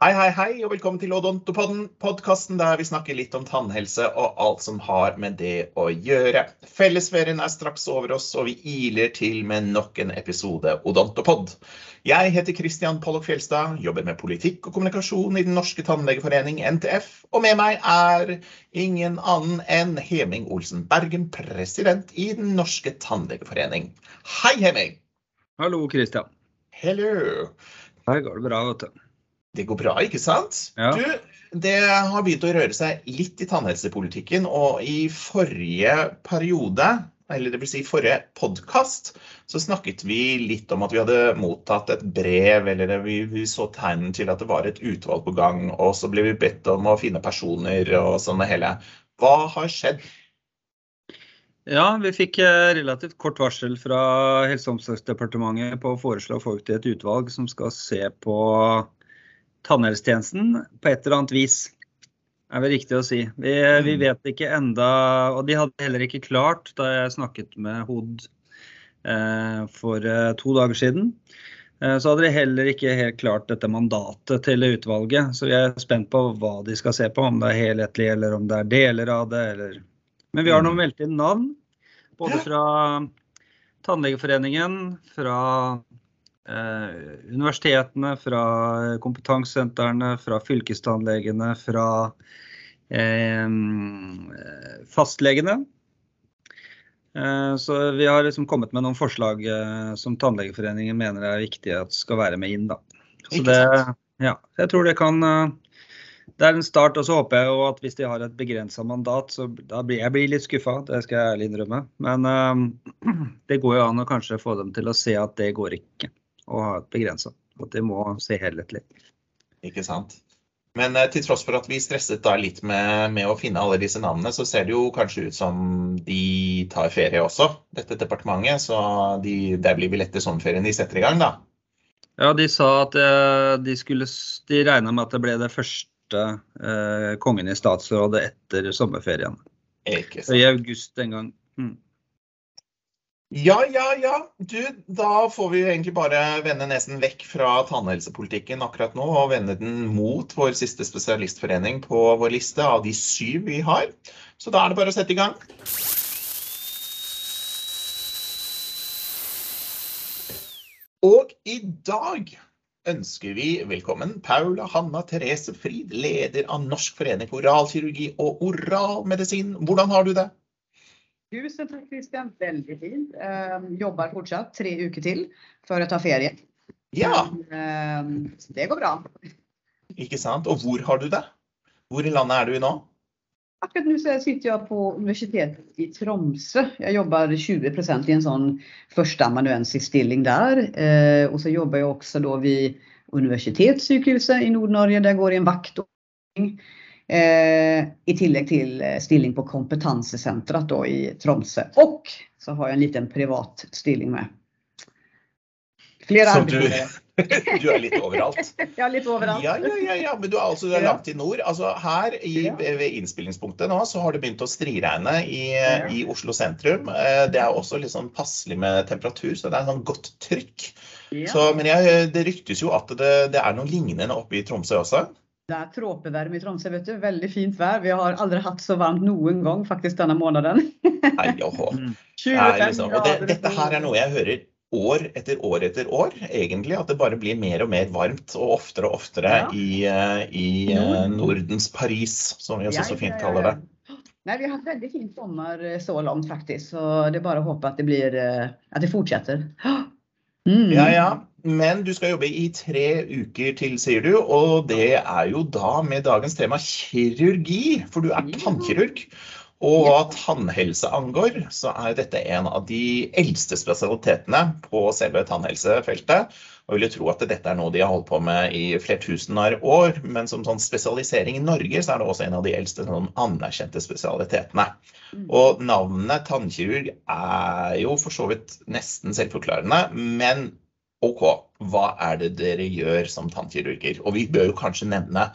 Hei, hei, hei, og velkommen til Odontopodden, podkasten der vi snakker litt om tannhelse og alt som har med det å gjøre. Fellesferien er straks over oss, og vi iler til med nok en episode Odontopod. Jeg heter Christian Pollock Fjelstad, jobber med politikk og kommunikasjon i Den norske tannlegeforening, NTF, og med meg er ingen annen enn Heming Olsen Bergen, president i Den norske tannlegeforening. Hei, Heming! Hallo, Christian. Hello! Her går det bra, vet du. Det går bra, ikke sant? Ja. Du, det har begynt å røre seg litt i tannhelsepolitikken, og i forrige periode, eller det vil si forrige podkast, så snakket vi litt om at vi hadde mottatt et brev, eller vi, vi så tegn til at det var et utvalg på gang, og så ble vi bedt om å finne personer og sånn det hele. Hva har skjedd? Ja, vi fikk eh, relativt kort varsel fra Helse- og omsorgsdepartementet på å foreslå folk til et utvalg som skal se på tannhelsetjenesten på et eller annet vis. er vel riktig å si. Vi, vi, Mm. vet ikke enda, og de hadde heller ikke klart da jeg snakket med HOD eh, for eh, to dager siden. Eh, så hadde de heller ikke helt klart dette mandatet til utvalget. Så vi er spent på hva de skal se på, om det er helhetlig eller om det er deler av det. Eller... Men vi har nå Mm. meldt inn navn, både fra Tannlegeforeningen, fra universitetene, fra kompetansesentrene, fra fylkestannlegene, fra eh, fastlegene. Eh, Så vi har liksom kommet med noen forslag eh, som Tannlegeforeningen mener er viktige at skal være med inn. Da. Så det, ja, jeg tror det kan eh, Det er en start. Og så håper jeg jo at hvis de har et begrensa mandat, så da blir jeg blir litt skuffa. Det skal jeg ærlig innrømme. Men eh, det går jo an å kanskje få dem til å se at det går ikke å ha et begrensa. At det må se helhetlig. Ikke sant? Men eh, til tross for at vi stresset da litt med, med å finne alle disse navnene, så ser det jo kanskje ut som de tar ferie også, dette departementet. Så de, det blir vel etter sommerferien de setter i gang, da. Ja, de sa at eh, de skulle De regna med at det ble det første eh, kongen i statsrådet etter sommerferien. Ikke sant. I august en gang. Mm. Ja, ja, ja. Du, da får vi egentlig bare vende nesen vekk fra tannhelsepolitikken akkurat nå, og vende den mot vår siste spesialistforening på vår liste av de syv vi har. Så da er det bare å sette i gang. Og i dag ønsker vi velkommen Paula Hanna Therese Frid, leder av Norsk forening for oralkirurgi og oralmedisin. Hvordan har du det? Tusen takk, Christian, Veldig fint. jobber jobbar fortsatt tre uker til før jeg tar ferie. Ja, Men, så det går bra. ikke sant? Og hvor har du det? Hvor i landet er du i nå? Akkurat nå sitter jeg på universitetet i Tromsø. Jeg jobber 20% i en sånn førsteamanuensisstilling der. Eh, og så jobber jeg også da ved Universitetssykehuset i Nord-Norge. Der går jeg en vaktordning. Eh, I tillegg til eh, stilling på kompetansesenteret da i Tromsø. Og så har jeg en liten privat stilling med. Flere Så du, du er litt overalt? Ja, litt overalt. Ja, ja, ja, ja. men du er altså du er langt i nord. Altså Her i, ved innspillingspunktet nå, så har det begynt å striregne i, i Oslo sentrum. Eh, Det er også litt sånn passelig med temperatur, så det er sånn godt trykk. Så, men jeg, det ryktes jo at det, det er noe lignende oppe i Tromsø også. Det er tråpevarme i Tromsø, vet du. Veldig fint vær. Vi har aldri hatt så varmt noen gang faktisk denne måneden. Nei, åhå. Mm. Det 25 liksom, og det, dette her er noe jeg hører år etter år etter år, egentlig. At det bare blir mer og mer varmt og oftere og oftere Ja. i, eh, i eh, Norden. Nordens Paris, som vi også så fint Ja, ja, kaller det. Nei, vi har hatt veldig fin sommer eh, så langt faktisk. Så det er bare å håpe at det blir at det fortsetter. Mm. Ja, ja. Men du skal jobbe i tre uker til, sier du. Og det er jo da med dagens tema kirurgi, for du er tannkirurg. Og hva tannhelse angår, så er dette en av de eldste spesialitetene på selve tannhelsefeltet. Og vil jo tro at dette er noe de har holdt på med i flertusener år. Men som sånn spesialisering i Norge, så er det også en av de eldste sånn anerkjente spesialitetene. Mm. Og navnet tannkirurg er jo for så vidt nesten selvforklarende, men OK, hva er det dere gjør som tannkirurger? Og vi bør jo kanskje nevne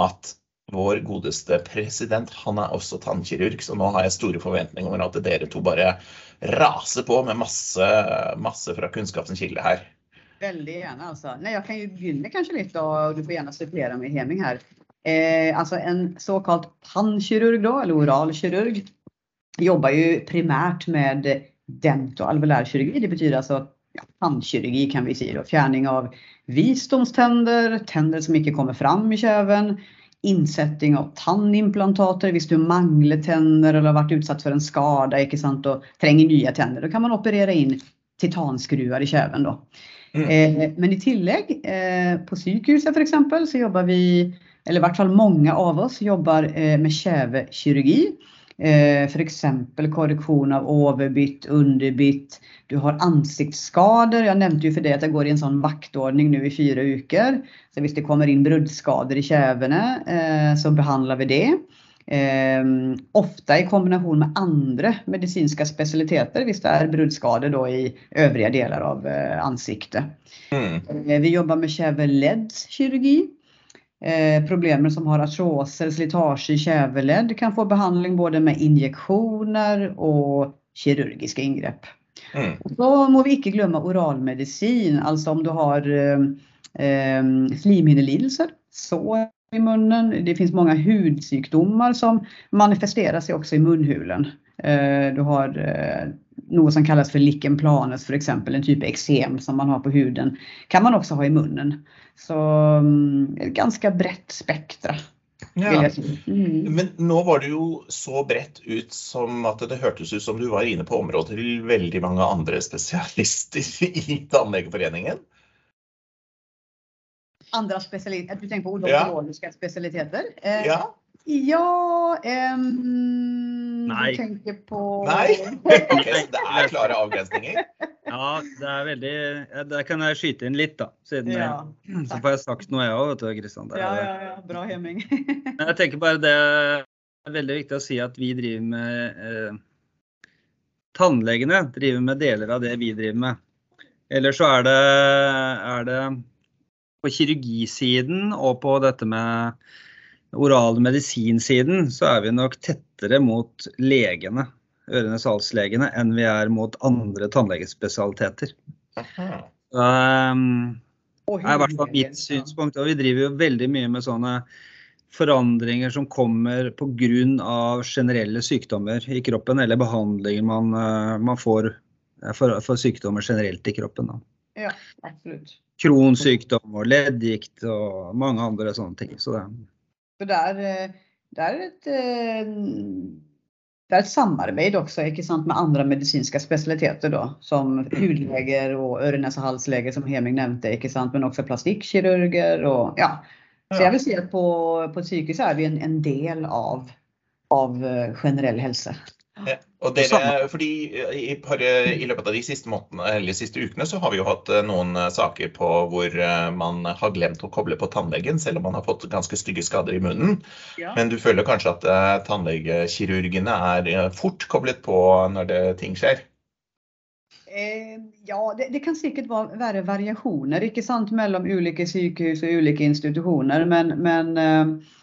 at vår godeste president, han er også tannkirurg, så nå har jeg store forventninger om at dere to bare raser på med masse, masse fra kunnskapens kilde her. Veldig gjerne altså. Nei, jeg kan jo begynne kanskje litt, og du får gjerne supplere med Heming her. Eh, altså en såkalt tannkirurg, da, eller oralkirurg, jobber jo primært med dent- og alveolærkirurgi. Det betyr altså ja, tandkirurgi kan vi si. Då. Fjerning av visdomständer, tänder som ikke kommer fram i kjeven. Innsetting av tannimplantater hvis du mangler tenner eller har vært utsatt for en skade ikke sant, og trenger nye tenner. Da kan man operere inn titanskruer i kjeven. Mm. Eh, men i tillegg, eh, på sykehuset f.eks., så jobber vi, eller i hvert fall mange av oss, jobber eh, med kjevekirurgi. Eh, F.eks. korreksjon av overbitt, underbitt. Du har ansiktsskader. Jeg nevnte jo for deg at jeg går i en sånn vaktordning nå i fire uker. Så hvis det kommer inn bruddskader i kjevene, eh, så behandler vi det. Eh, ofte i kombinasjon med andre medisinske spesialiteter hvis det er bruddskader i øvrige deler av ansiktet. Mm. Vi jobber med kjeveleddskirurgi. Eh, problemer som har artroser, slitasje i kjeveledd kan få behandling både med injeksjoner og kirurgiske inngrep. Mm. Og så må vi ikke glemme oralmedisin, altså om du har eh, eh, slimhinnelidelser, sår i munnen. Det fins mange hudsykdommer som manifesterer seg også i munhulen. Eh, Du har noe som kalles for lichen planus, for eksempel, en type eksem som man har på huden. Kan man også ha i munnen. Så mm, et ganske bredt spekter. Ja. Mm. Men nå var det jo så bredt ut som at det hørtes ut som du var inne på området til veldig mange andre spesialister i Tannlegeforeningen. Andre spesialiteter, du tenker på Ja. odontologiske spesialiteter? Eh, Ja? Ja ehm, Nei. Du tenker på Nei? Okay, det er klare avgrensninger. Ja, det er veldig ja, Der kan jeg skyte inn litt, da. Siden Ja, jeg, så får jeg sagt noe, jeg òg, vet du, Kristian. Ja, ja, ja. Bra, Hemming. Men jeg tenker bare det er veldig viktig å si at vi driver med eh, Tannlegene driver med deler av det vi driver med. Eller så er det, er det på kirurgisiden og på dette med oral medisinsiden, så er vi nok tettere mot legene, ørenes halslegene, enn vi er mot andre tannlegespesialiteter. Det Um, Og er i hvert fall mitt synspunkt. Og vi driver jo veldig mye med sånne forandringer som kommer pga. generelle sykdommer i kroppen, eller behandlinger man, eh, man får eh, for, for sykdommer generelt i kroppen. Da. Ja, absolutt. Kronsykdom og leddgikt og mange andre sånne ting. Så det, Så det er, eh, det er et eh, det er et samarbeid også sant, med andre medisinske spesialiteter, da, som hudleger og øre-nese-hals-leger, som Heming nevnte, sant, men også plastikkirurger. Og, ja. Så jeg vil si at på, på sykehuset er vi en, en del av, av eh, generell helse. Ja, Og dere, fordi i, par, I løpet av de siste, måtene, eller de siste ukene så har vi jo hatt eh, noen eh, saker på hvor eh, man har glemt å koble på tannlegen, selv om man har fått ganske stygge skader i munnen. Ja. Men du føler kanskje at eh, tannlegekirurgene er eh, fort koblet på når det, ting skjer? Eh, ja, det, det kan sikkert være, variasjoner ikke sant, mellom ulike sykehus og ulike institusjoner, men, men eh, eh,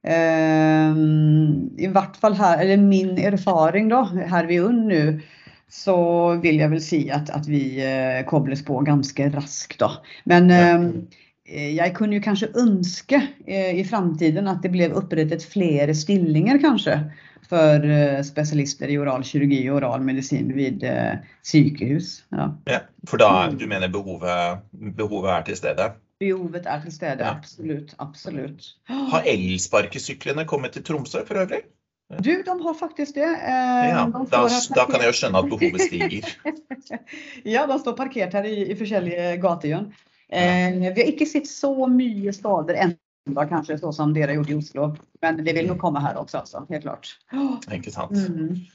i hvert fall her, eller min erfaring da, her vi er nå, så vil jeg vel si at, at vi eh, kobles på ganske raskt. Da. Men eh, jeg kunne jo kanskje ønske eh, i framtiden at det ble opprettet flere stillinger, kanskje for eh, spesialister i oralkirurgi og oralmedisin ved eh, sykehus. Ja. Ja, for da du mener behovet, behovet er til stede? Behovet er til stede, Ja. absolutt. absolutt. Har elsparkesyklene kommet til Tromsø for øvrig? Du, de har faktisk det. Eh, Ja, de da, da kan jeg jo skjønne at behovet stiger. Ja, de står parkert her i, i forskjellige gatehjørn. Eh, vi har ikke sett så mye skader ennå, kanskje, sånn som dere gjorde i Oslo. Men det vil nok komme her også, altså. Helt klart. Ikke sant? Mhm.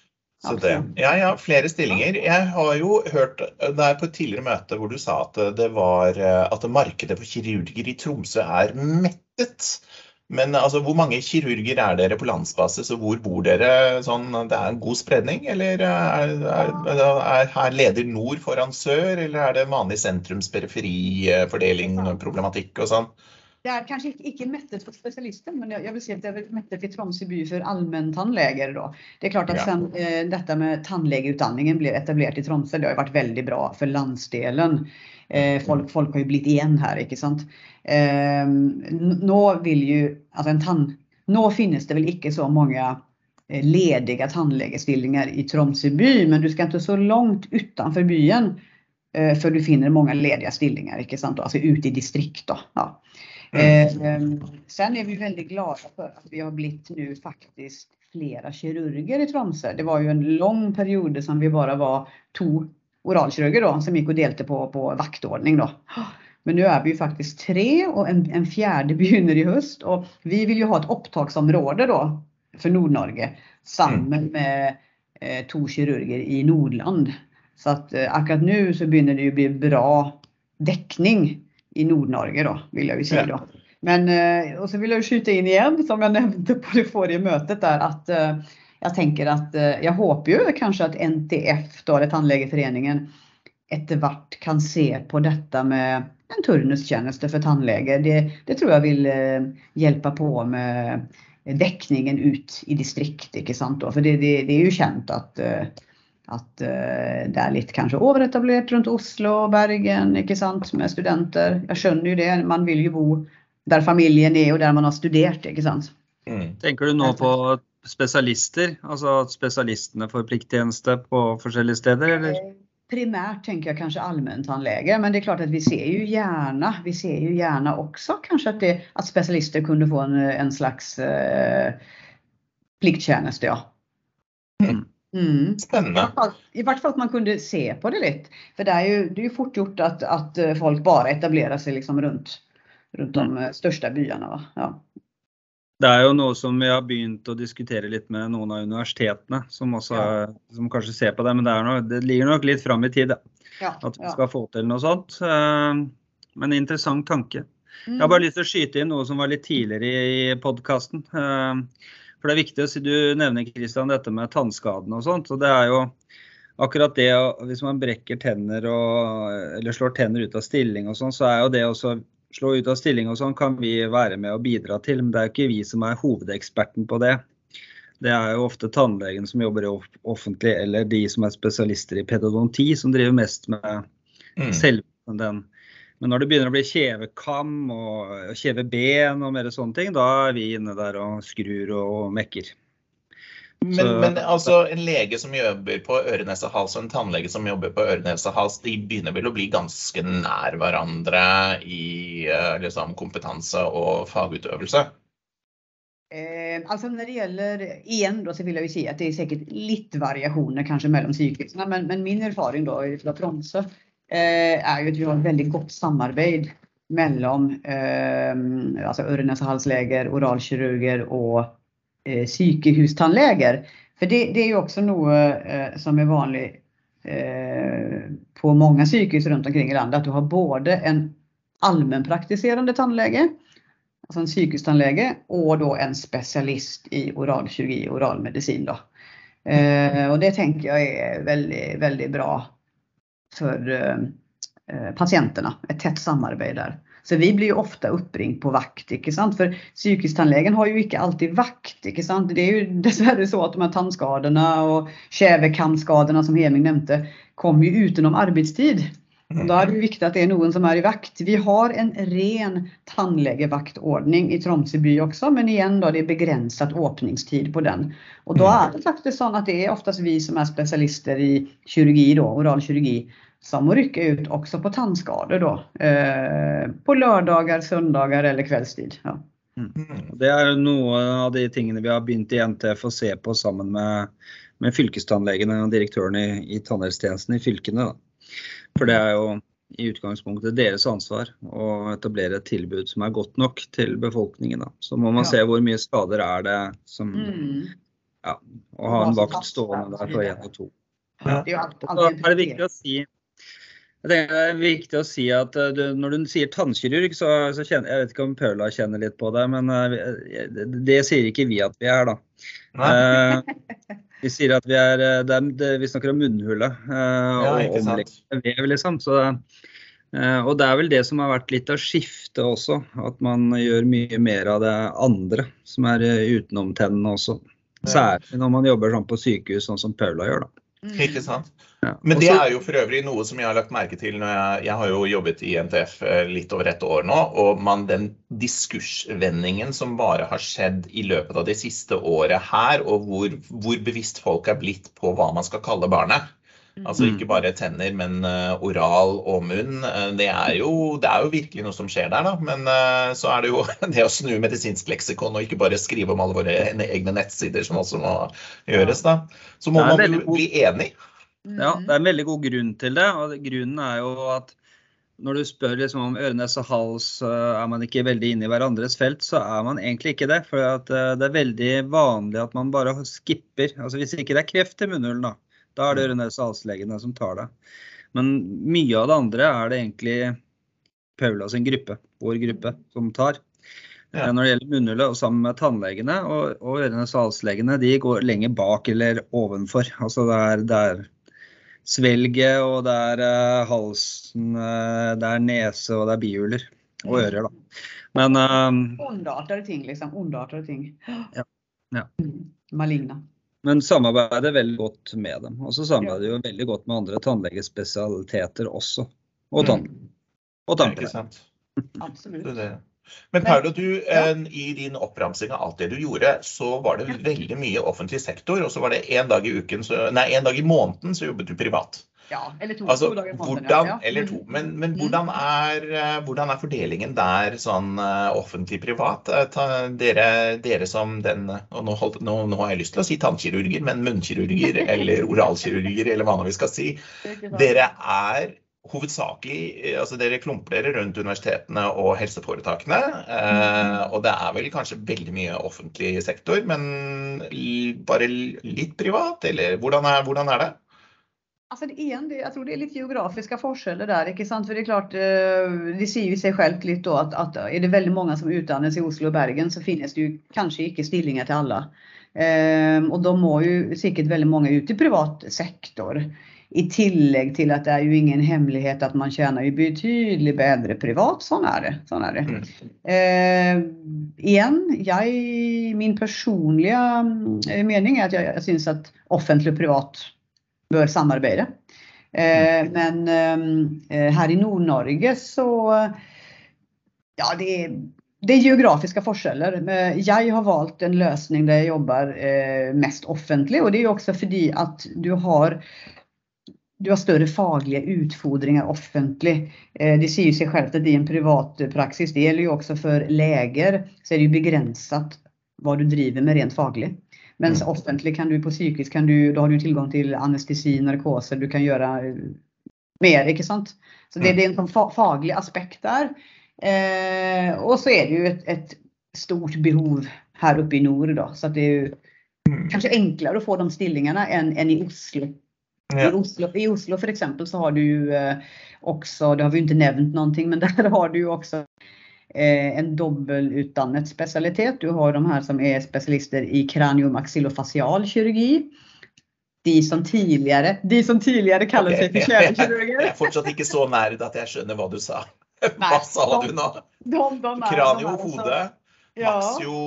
Så det, ja, ja, flere stillinger. Jeg har jo hørt det er på et tidligere møte hvor du sa at det var at markedet for kirurger i Tromsø er mettet. Men altså, hvor mange kirurger er dere på landsbasis, og hvor bor dere? Sånn, det er en god spredning, eller er, er, er her leder nord foran sør, eller er det vanlig sentrums-periferi-fordeling, problematikk og sånn? Det er kanskje ikke, ikke mettet for spesialister, men jeg, jeg vil si at det er mettet i Tromsø by for allmenntannleger. Det er klart at Ja. sen, eh, dette med tannlegeutdanningen ble etablert i Tromsø, det har vært veldig bra for landsdelen. Eh, folk, folk har jo blitt igjen her, ikke sant. Eh, nå jo, altså en tann, nå finnes det vel ikke så mange eh, ledige tannlegestillinger i Tromsø by, men du skal ikke så langt utenfor byen eh, før du finner mange ledige stillinger, ikke sant? Altså ute i distrikt da. Ja. Eh, ehm, sen är vi väldigt glada för att vi har blivit nu faktiskt flera kirurger i Tromsø. Det var ju en lång period som vi bara var to oralkirurger då, som gick och delte på, på vaktordning. Då. Men nu är vi ju faktiskt tre och en, en fjärde begynner i höst. Och vi vill ju ha ett opptaksområde då för Nord-Norge sammen med eh, to kirurger i Nordland. Så att eh, akkurat nu så begynner det ju bli bra dekning i Nord-Norge då, vill jag ju säga då. Men, eh, och så vill jag jo skjuta in igen, som jag nämnde på det forrige mötet där, att eh, jag tänker att eh, jag hoppas ju kanske att NTF, då, eller Tannlegeforeningen, etter hvert kan se på dette med en turnustjeneste for tannleger. Det, det tror jeg vil eh, hjelpe på med dekningen ut i distrikt. ikke sant? For det, det, det er jo kjent at, eh, at uh, det er litt kanskje overetablert rundt Oslo og Bergen ikke sant? med studenter. Jeg skjønner jo det. Man vil jo bo der familien er og der man har studert. ikke sant? Mm. Tenker du nå på spesialister? Altså at spesialistene får plikttjeneste på forskjellige steder, eller? Primært tenker jeg kanskje allmenntannlege, men det er klart at vi ser jo gjerne, vi ser jo gjerne også kanskje at, det, at spesialister kunne få en, en slags eh, plikttjeneste, ja. Mm. Mm. Spennende. I hvert fall at man kunne se på det litt. For det er jo, det er jo fort gjort at, at eh, folk bare etablerer seg liksom rundt, rundt de eh, største byene. Va? Ja. Det er jo noe som vi har begynt å diskutere litt med noen av universitetene, som også som kanskje ser på det. Men det, er noe, det ligger nok litt fram i tid da, Ja, at vi ja. skal få til noe sånt. Eh, Men interessant tanke. Jeg har Mm. bare lyst til å skyte inn noe som var litt tidligere i podkasten. For det er viktig å si, Du nevner Kristian, dette med tannskadene og sånt. og det er jo akkurat det Hvis man brekker tenner og, eller slår tenner ut av stilling og sånn, så er jo det også slå ut av stilling og sånn kan vi være med og bidra til. Men det er jo ikke vi som er hovedeksperten på det. Det er jo ofte tannlegen som jobber i offentlig, eller de som er spesialister i pedodonti, som driver mest med Mm. selve den. Men når det begynner å bli kjevekam og kjeveben og mer sånne ting, da er vi inne der og skrur og mekker. Men, Så- men altså, en lege som jobber på øre, nese, hals og en tannlege som jobber på øre, nese, hals, de begynner vel å bli ganske nær hverandre i eh, liksom, kompetanse og fagutøvelse? Eh, altså når det gjelder, igjen da, så vil jeg jo si at det er sikkert litt variasjoner kanskje mellom sykehusene, men, men min erfaring da fra Tromsø er jo at vi har et veldig godt samarbeid mellom eh, altså øre, nese, halsleger, oralkirurger og eh, sykehustannleger. For det, det er jo også noe eh, som er vanlig eh, på mange sykehus rundt omkring i landet, at du har både en allmennpraktiserende tannlege, altså en sykehustannlege, og da en spesialist i oralkirurgi og oralmedisin. Da. Eh, og det tenker jeg er veldig, veldig bra for eh, eh, pasientene. Et tett samarbeid der. Så vi blir jo ofte oppringt på vakt, ikke sant? for sykehustannlegen har jo ikke alltid vakt. ikke sant? Det er jo dessverre så at de her tandskadorna og kjevekamskadene som Heming nämnde kommer jo utenom arbeidstid. Og Da er det viktig at det er noen som er i vakt. Vi har en ren tannlegevaktordning i Tromsø by også, men igjen da det er begrenset åpningstid på den. Og da er det faktisk sånn at det er oftest vi som er spesialister i kirurgi, da, oral kirurgi, som må rykke ut også på tannskader. Da, eh, på lørdager, søndager eller kveldstid. Ja. Mm. Det er noe av de tingene vi har begynt i NTF å se på sammen med, med fylkestannlegene og direktøren i, i tannhelsetjenesten i fylkene. Da. For det er jo i utgangspunktet deres ansvar å etablere et tilbud som er godt nok til befolkningen. Da. Så må man Ja. se hvor mye skader er det som Mm. ja, Å ha en vakt stående der for én og to. Ja. Det er Så er det viktig å si jeg tenker det er viktig å si at eh, du, Når du sier tannkirurg, så, så kjenner jeg vet ikke om Paula kjenner litt på det, men eh, det, det sier ikke vi at vi er, da. Nei? Eh, vi sier at vi er eh, det er, det, Vi snakker om munnhullet uh, Ja, og omleggende vev, liksom. Så uh, og det er vel det som har vært litt av skiftet også. At man gjør mye mer av det andre som er eh, utenom tennene også. Særlig når man jobber sånn på sykehus, sånn som Paula gjør. da. Mm. Ikke sant? Ja. Men det er jo for øvrig noe som jeg har lagt merke til når jeg, jeg har jo jobbet i NTF eh, litt over et år nå, og man, den diskursvendingen som bare har skjedd i løpet av det siste året her, og hvor, hvor bevisst folk er blitt på hva man skal kalle barnet. Altså Mm. ikke bare tenner, men eh, oral og munn. Eh, det, er jo, det er jo virkelig noe som skjer der, da. Men eh, så er det jo det å snu medisinsk leksikon og ikke bare skrive om alle våre egne nettsider, som også må gjøres, da. Så må man jo bli enig. Ja, Mm. det er en veldig god grunn til det. og Grunnen er jo at når du spør liksom om ørenes og hals, er man ikke veldig inne i hverandres felt, så er man egentlig ikke det. For det er veldig vanlig at man bare skipper. Altså Hvis ikke det er kreft i munnhulen, da, da er det og halslegene som tar det. Men mye av det andre er det egentlig Paula sin gruppe, vår gruppe, som tar. Ja. Eh, Når det gjelder munnhullet og sammen med tannlegene og, og halslegene, de går lenger bak eller ovenfor. Altså det er, det er svelget, og det er uh, halsen, uh, det er nese, og det er bihuler. Og ører, da. Men eh, Ondartade ting liksom. Ondartade ting. Ja. Ja. Mm. Maligna. Men samarbeider veldig godt med dem. Og så samarbeider ja. jo veldig godt med andre tannlegespesialiteter også. Og tann. Og tannpleie. Absolutt. Det det. Men Paolo, du, ja. i din oppramsing av alt det du gjorde, så var det veldig mye offentlig sektor, og så var det én dag i uken, så, nei, en dag i måneden så jobbet du privat. Ja, eller to, Altså, to dager i måneden, hvordan, ja. eller to, men, men hvordan, er, eh, hvordan er fordelingen der sånn eh, offentlig-privat? Eh, Dere, dere som den, og nå, holdt, nå, nå har jeg lyst til å si tannkirurger, men munnkirurger eller oralkirurger, eller hva nå vi skal si. Dere er hovedsakelig altså Dere klumper dere rundt universitetene og helseforetakene. Eh, og det er vel kanskje veldig mye offentlig sektor, men bare litt privat? Eller hvordan er, hvordan er det? Alltså det, igen, det, jeg tror det er litt geografiske forskjeller der. ikke sant? For det er klart, eh, det sier jo seg selv litt da, at, at, er det veldig mange som utdannes i Oslo og Bergen så finnes det jo kanskje ikke stillinger til alle. Um, og de må jo sikkert veldig mange ut i privat sektor. I tillegg til at det er jo ingen hemmelighet at man tjener jo betydelig bedre privat. Sånn er det. Sånn er det. Eh, igjen, jeg, min personlige eh, mening er at jeg, jeg syns at offentlig og privat bør samarbeide. Eh, men eh, her i Nord-Norge så Ja, det det er geografiske forskjeller. Jeg har valgt en løsning der jeg jobber eh, mest offentlig. Og det er jo også fordi at du har du har større faglige utfordringer offentlig. Eh, Det sier seg selv at i en privatpraksis, det gjelder jo også for leger, så er det jo begrenset hva du driver med rent faglig. Mens Mm. offentlig kan du på psykisk kan du, da har du tilgang til anestesi, narkose, du kan gjøre eh, mer, ikke sant. Så det, Mm. det er en sånn faglig aspekt der. Eh, og så er det jo et, et stort behov her oppe i nord, da. Så det er jo Mm. kanskje enklere å få de stillingene enn enn i Oslo. I Ja. Oslo, I Oslo eksempel så har du eh, også, det har vi jo ikke nämnt noe, men der har du jo också eh, en dobbeltutdannet spesialitet. Du har de her som er spesialister i kraniomaxillofacial kirurgi. De som tidligere, de som tidligere kaller okay. seg for Jeg kjernekirurger. er fortsatt ikke så nerd at jeg skjønner hva du sa. Hva sa du nå? Kranio, hode, Ja, maxio,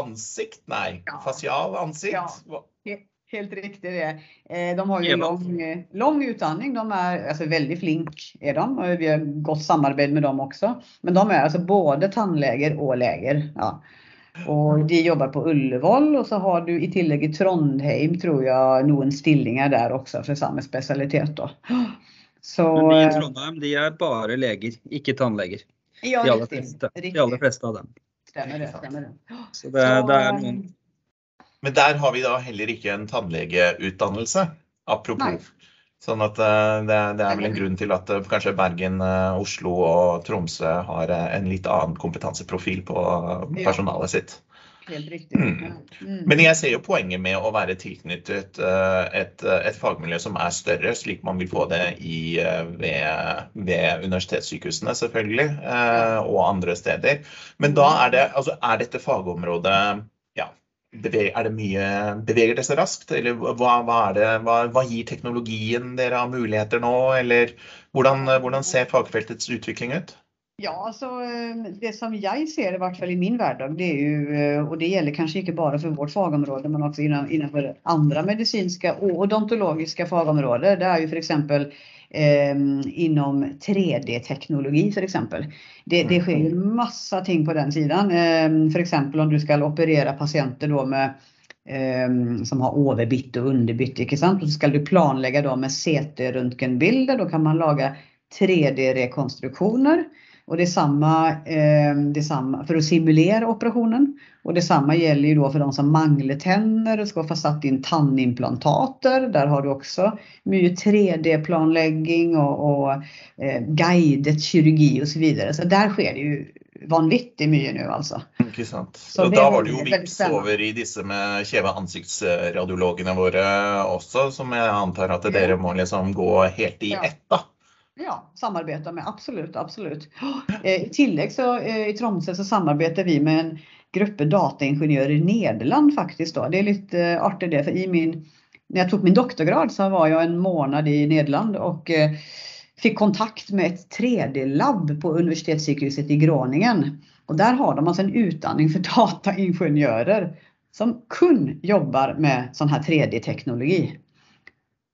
ansikt? Nei, Ja. facial ansikt? Ja. Helt riktig det. Eh, De har ju Eva. lång, lång utdanning. De är alltså väldigt flink är de. Vi har gott samarbeid med dem också. Men de är alltså både tannleger och läger. Ja. Och de jobbar på Ullevål og så har du i tillegg i Trondheim tror jeg noen stillinger der også for samme spesialitet. Då. Så Men de i eh, Trondheim de er bare leger, ikke tannleger. ja, De aller fleste, de aller fleste av dem. Stemmer det. Stemmer det. Så det, det er noen Men der har vi da heller ikke en tannlegeutdannelse, apropos. Nei. Sånn at eh, det, det er vel en grunn til at eh, kanskje Bergen, eh, Oslo og Tromsø har en litt annen kompetanseprofil på personalet sitt. Helt riktig. Mm. Mm. Men jeg ser jo poenget med å være tilknyttet et, et fagmiljø som er større, slik man vil få det i, ved, ved universitetssykehusene selvfølgelig, og andre steder. Men da er det, altså er dette fagområdet er det mye, beveger det seg raskt, eller hva, hva, det, hva, hva, gir teknologien dere av muligheter nå? Eller hvordan, hvordan ser fagfeltets utvikling ut? Ja, altså Det som jeg ser, i hvert fall i min hverdag, det er jo, og det gjelder kanskje ikke bare for vårt fagområde, men også innenfor andre medisinske og odontologiske fagområder, det er jo f.eks. Eh, innom 3D-teknologi f.eks. Det, det skjer jo masse ting på den siden. Eh, f.eks. om du skal operere pasienter med eh, som har overbitt og underbitt. ikke sant? Og så skal du planlegge med CT-røntgenbilder. Da kan man lage 3D-rekonstruksjoner. Og det samme, eh, det samme for å simulere operasjonen. Og det samme gjelder jo for de som mangler tenner og skal få satt inn tannimplantater. Der har du også mye 3D-planlegging og, og eh, guidet kirurgi osv. Så, videre. så der skjer det jo vanvittig mye nå, altså. Ikke sant. Så da var det jo vips over i disse med kjeve ansiktsradiologene våre også, som jeg antar at dere må liksom gå helt i ett, da. Ja, samarbeide med. Absolutt. absolutt. Eh, I tillegg så eh, i Tromsø så samarbeider vi med en gruppe dataingeniører i Nederland faktisk. Da. Det er litt uh, artig det, for i min, når jeg tok min doktorgrad så var jeg en måned i Nederland og eh, fikk kontakt med et 3D-lab på universitetssykehuset i Groningen. Og der har de altså en utdanning for dataingeniører som kun jobber med sånn her 3D-teknologi.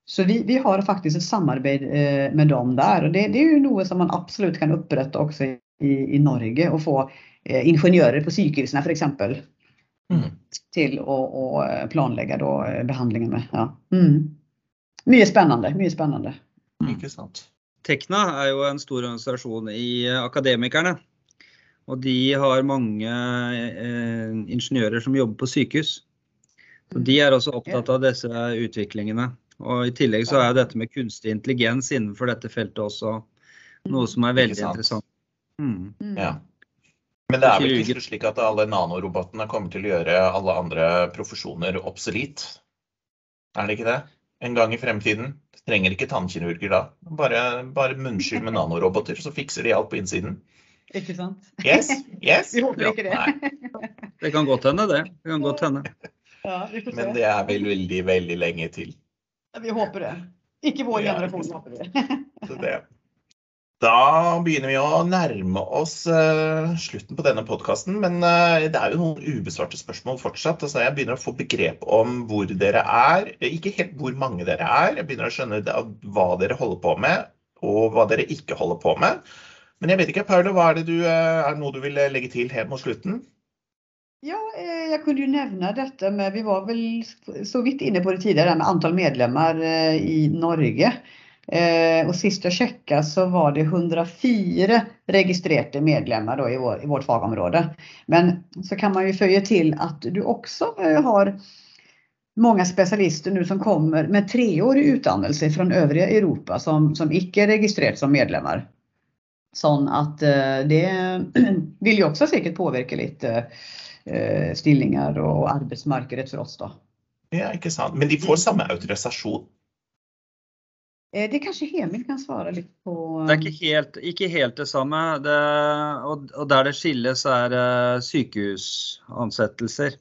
Så vi, vi, har faktisk et samarbeid eh, med dem der. og det, det, er jo noe som man absolutt kan opprette også i, i Norge. Å få eh, ingeniører på sykehusene f.eks. Mm. til å, å, planlegge da, behandlingen med. Ja. Mm. Mye spennende. Mye spennende. Mm. Ikke sant. Tekna er jo en stor organisasjon i Akademikerne. Og de har mange eh, ingeniører som jobber på sykehus. Så de er også opptatt av disse utviklingene. Og I tillegg så er dette med kunstig intelligens innenfor dette feltet også noe mm. som er veldig interessant. Mm. mm. Ja. Men det er vel ikke slik at alle nanorobotene kommer til å gjøre alle andre profesjoner obsolete? Er det ikke det? En gang i fremtiden. Du trenger ikke tannkirurger da. Bare, bare munnskyld med nanoroboter, så fikser de alt på innsiden. Ikke sant? Yes, yes. Vi håper ikke det. Det kan godt hende, det. det kan godt hende. Ja, Men det er vel veldig, veldig lenge til. Vi håper det. Ikke vår generasjon, håper vi. det. Da begynner vi å nærme oss uh, slutten på denne podkasten. Men uh, det er jo noen ubesvarte spørsmål fortsatt. Altså, jeg begynner å få begrep om hvor dere er. Ikke helt hvor mange dere er. Jeg begynner å skjønne hva dere holder på med, og hva dere ikke holder på med. Men jeg vet ikke, Paulo, hva er det du, uh, er noe du vil legge til helt mot slutten? Ja, eh, jeg kunne jo nevne dette med Vi var vel så vidt inne på det tidligere med antall medlemmer eh, i Norge. Eh, og sist jeg sjekka så var det 104 registrerte medlemmer i, vår, i, vårt fagområde. Men så kan man jo føye til at du også har mange spesialister nå som kommer med treårig utdannelse fra øvrige Europa som, som ikke er registrert som medlemmer. Sånn at det vil jo også sikkert påvirke litt stillinger og arbeidsmarkedet for oss. da. Ja, ikke sant. Men de får samme autorisasjon? Det det kanskje Hemil kan svare litt på. Det er ikke helt, ikke helt det samme. Det, og, og, der det skilles, er uh, sykehusansettelser.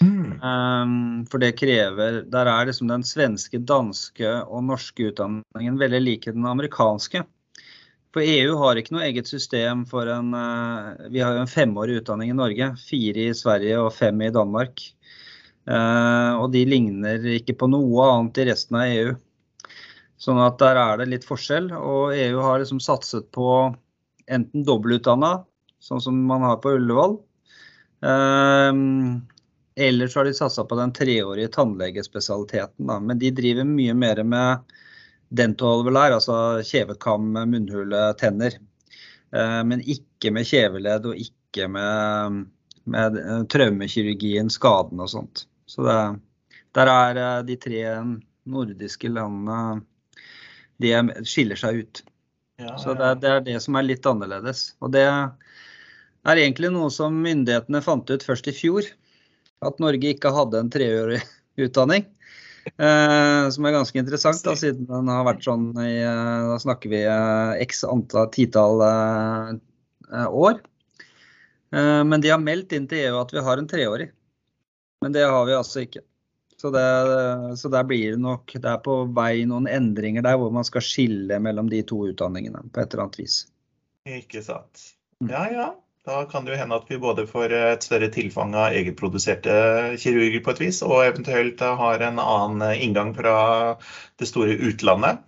Mm. Um, for det krever Der er liksom den svenske, danske og norske utdanningen veldig like den amerikanske. For EU har ikke noe eget system for en eh, Vi har jo en femårig utdanning i Norge. Fire i Sverige og fem i Danmark. Eh, og de ligner ikke på noe annet i resten av EU. Sånn at der er det litt forskjell. Og EU har liksom satset på enten dobbeltutdanna, sånn som man har på Ullevål. Eh, eller så har de satsa på den treårige tannlegespesialiteten. Men de driver mye mer med dental er, altså kjevekam, munnhule, tenner. Eh, men ikke med kjeveledd og ikke med, med traumekirurgien, skaden og sånt. Så det, der er eh, de tre nordiske landene De skiller seg ut. Ja, ja. Så det, det, er det som er litt annerledes. Og det er egentlig noe som myndighetene fant ut først i fjor. At Norge ikke hadde en treårig utdanning. Eh, som er ganske interessant, da, siden den har vært sånn i eh, Da snakker vi eh, x antall titall år. Men de har meldt inn til EU at vi har en treårig. Men det har vi altså ikke. Så, det, så der blir det nok Det er på vei noen endringer der hvor man skal skille mellom de to utdanningene på et eller annet vis. Ikke sant. Mm. Ja, ja. Da kan det jo hende at vi både får et større tilfang av egenproduserte kirurger på et vis, og eventuelt har en annen inngang fra det store utlandet.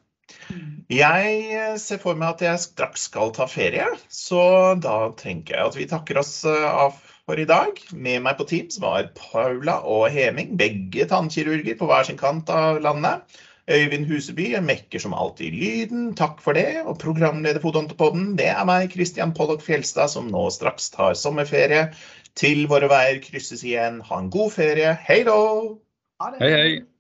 Jeg ser for meg at jeg straks skal ta ferie, så da tenker jeg at vi takker oss av for i dag. Med meg på Teams var Paula og Heming, begge tannkirurger på hver sin kant av landet. Øyvind Huseby mekker som alltid lyden, takk for det. Og programleder Fotontopodden, det er meg, Christian Pollock Fjelstad, som nå straks tar sommerferie. Til våre veier krysses igjen. Ha en god ferie. Hei da! Hei, hei.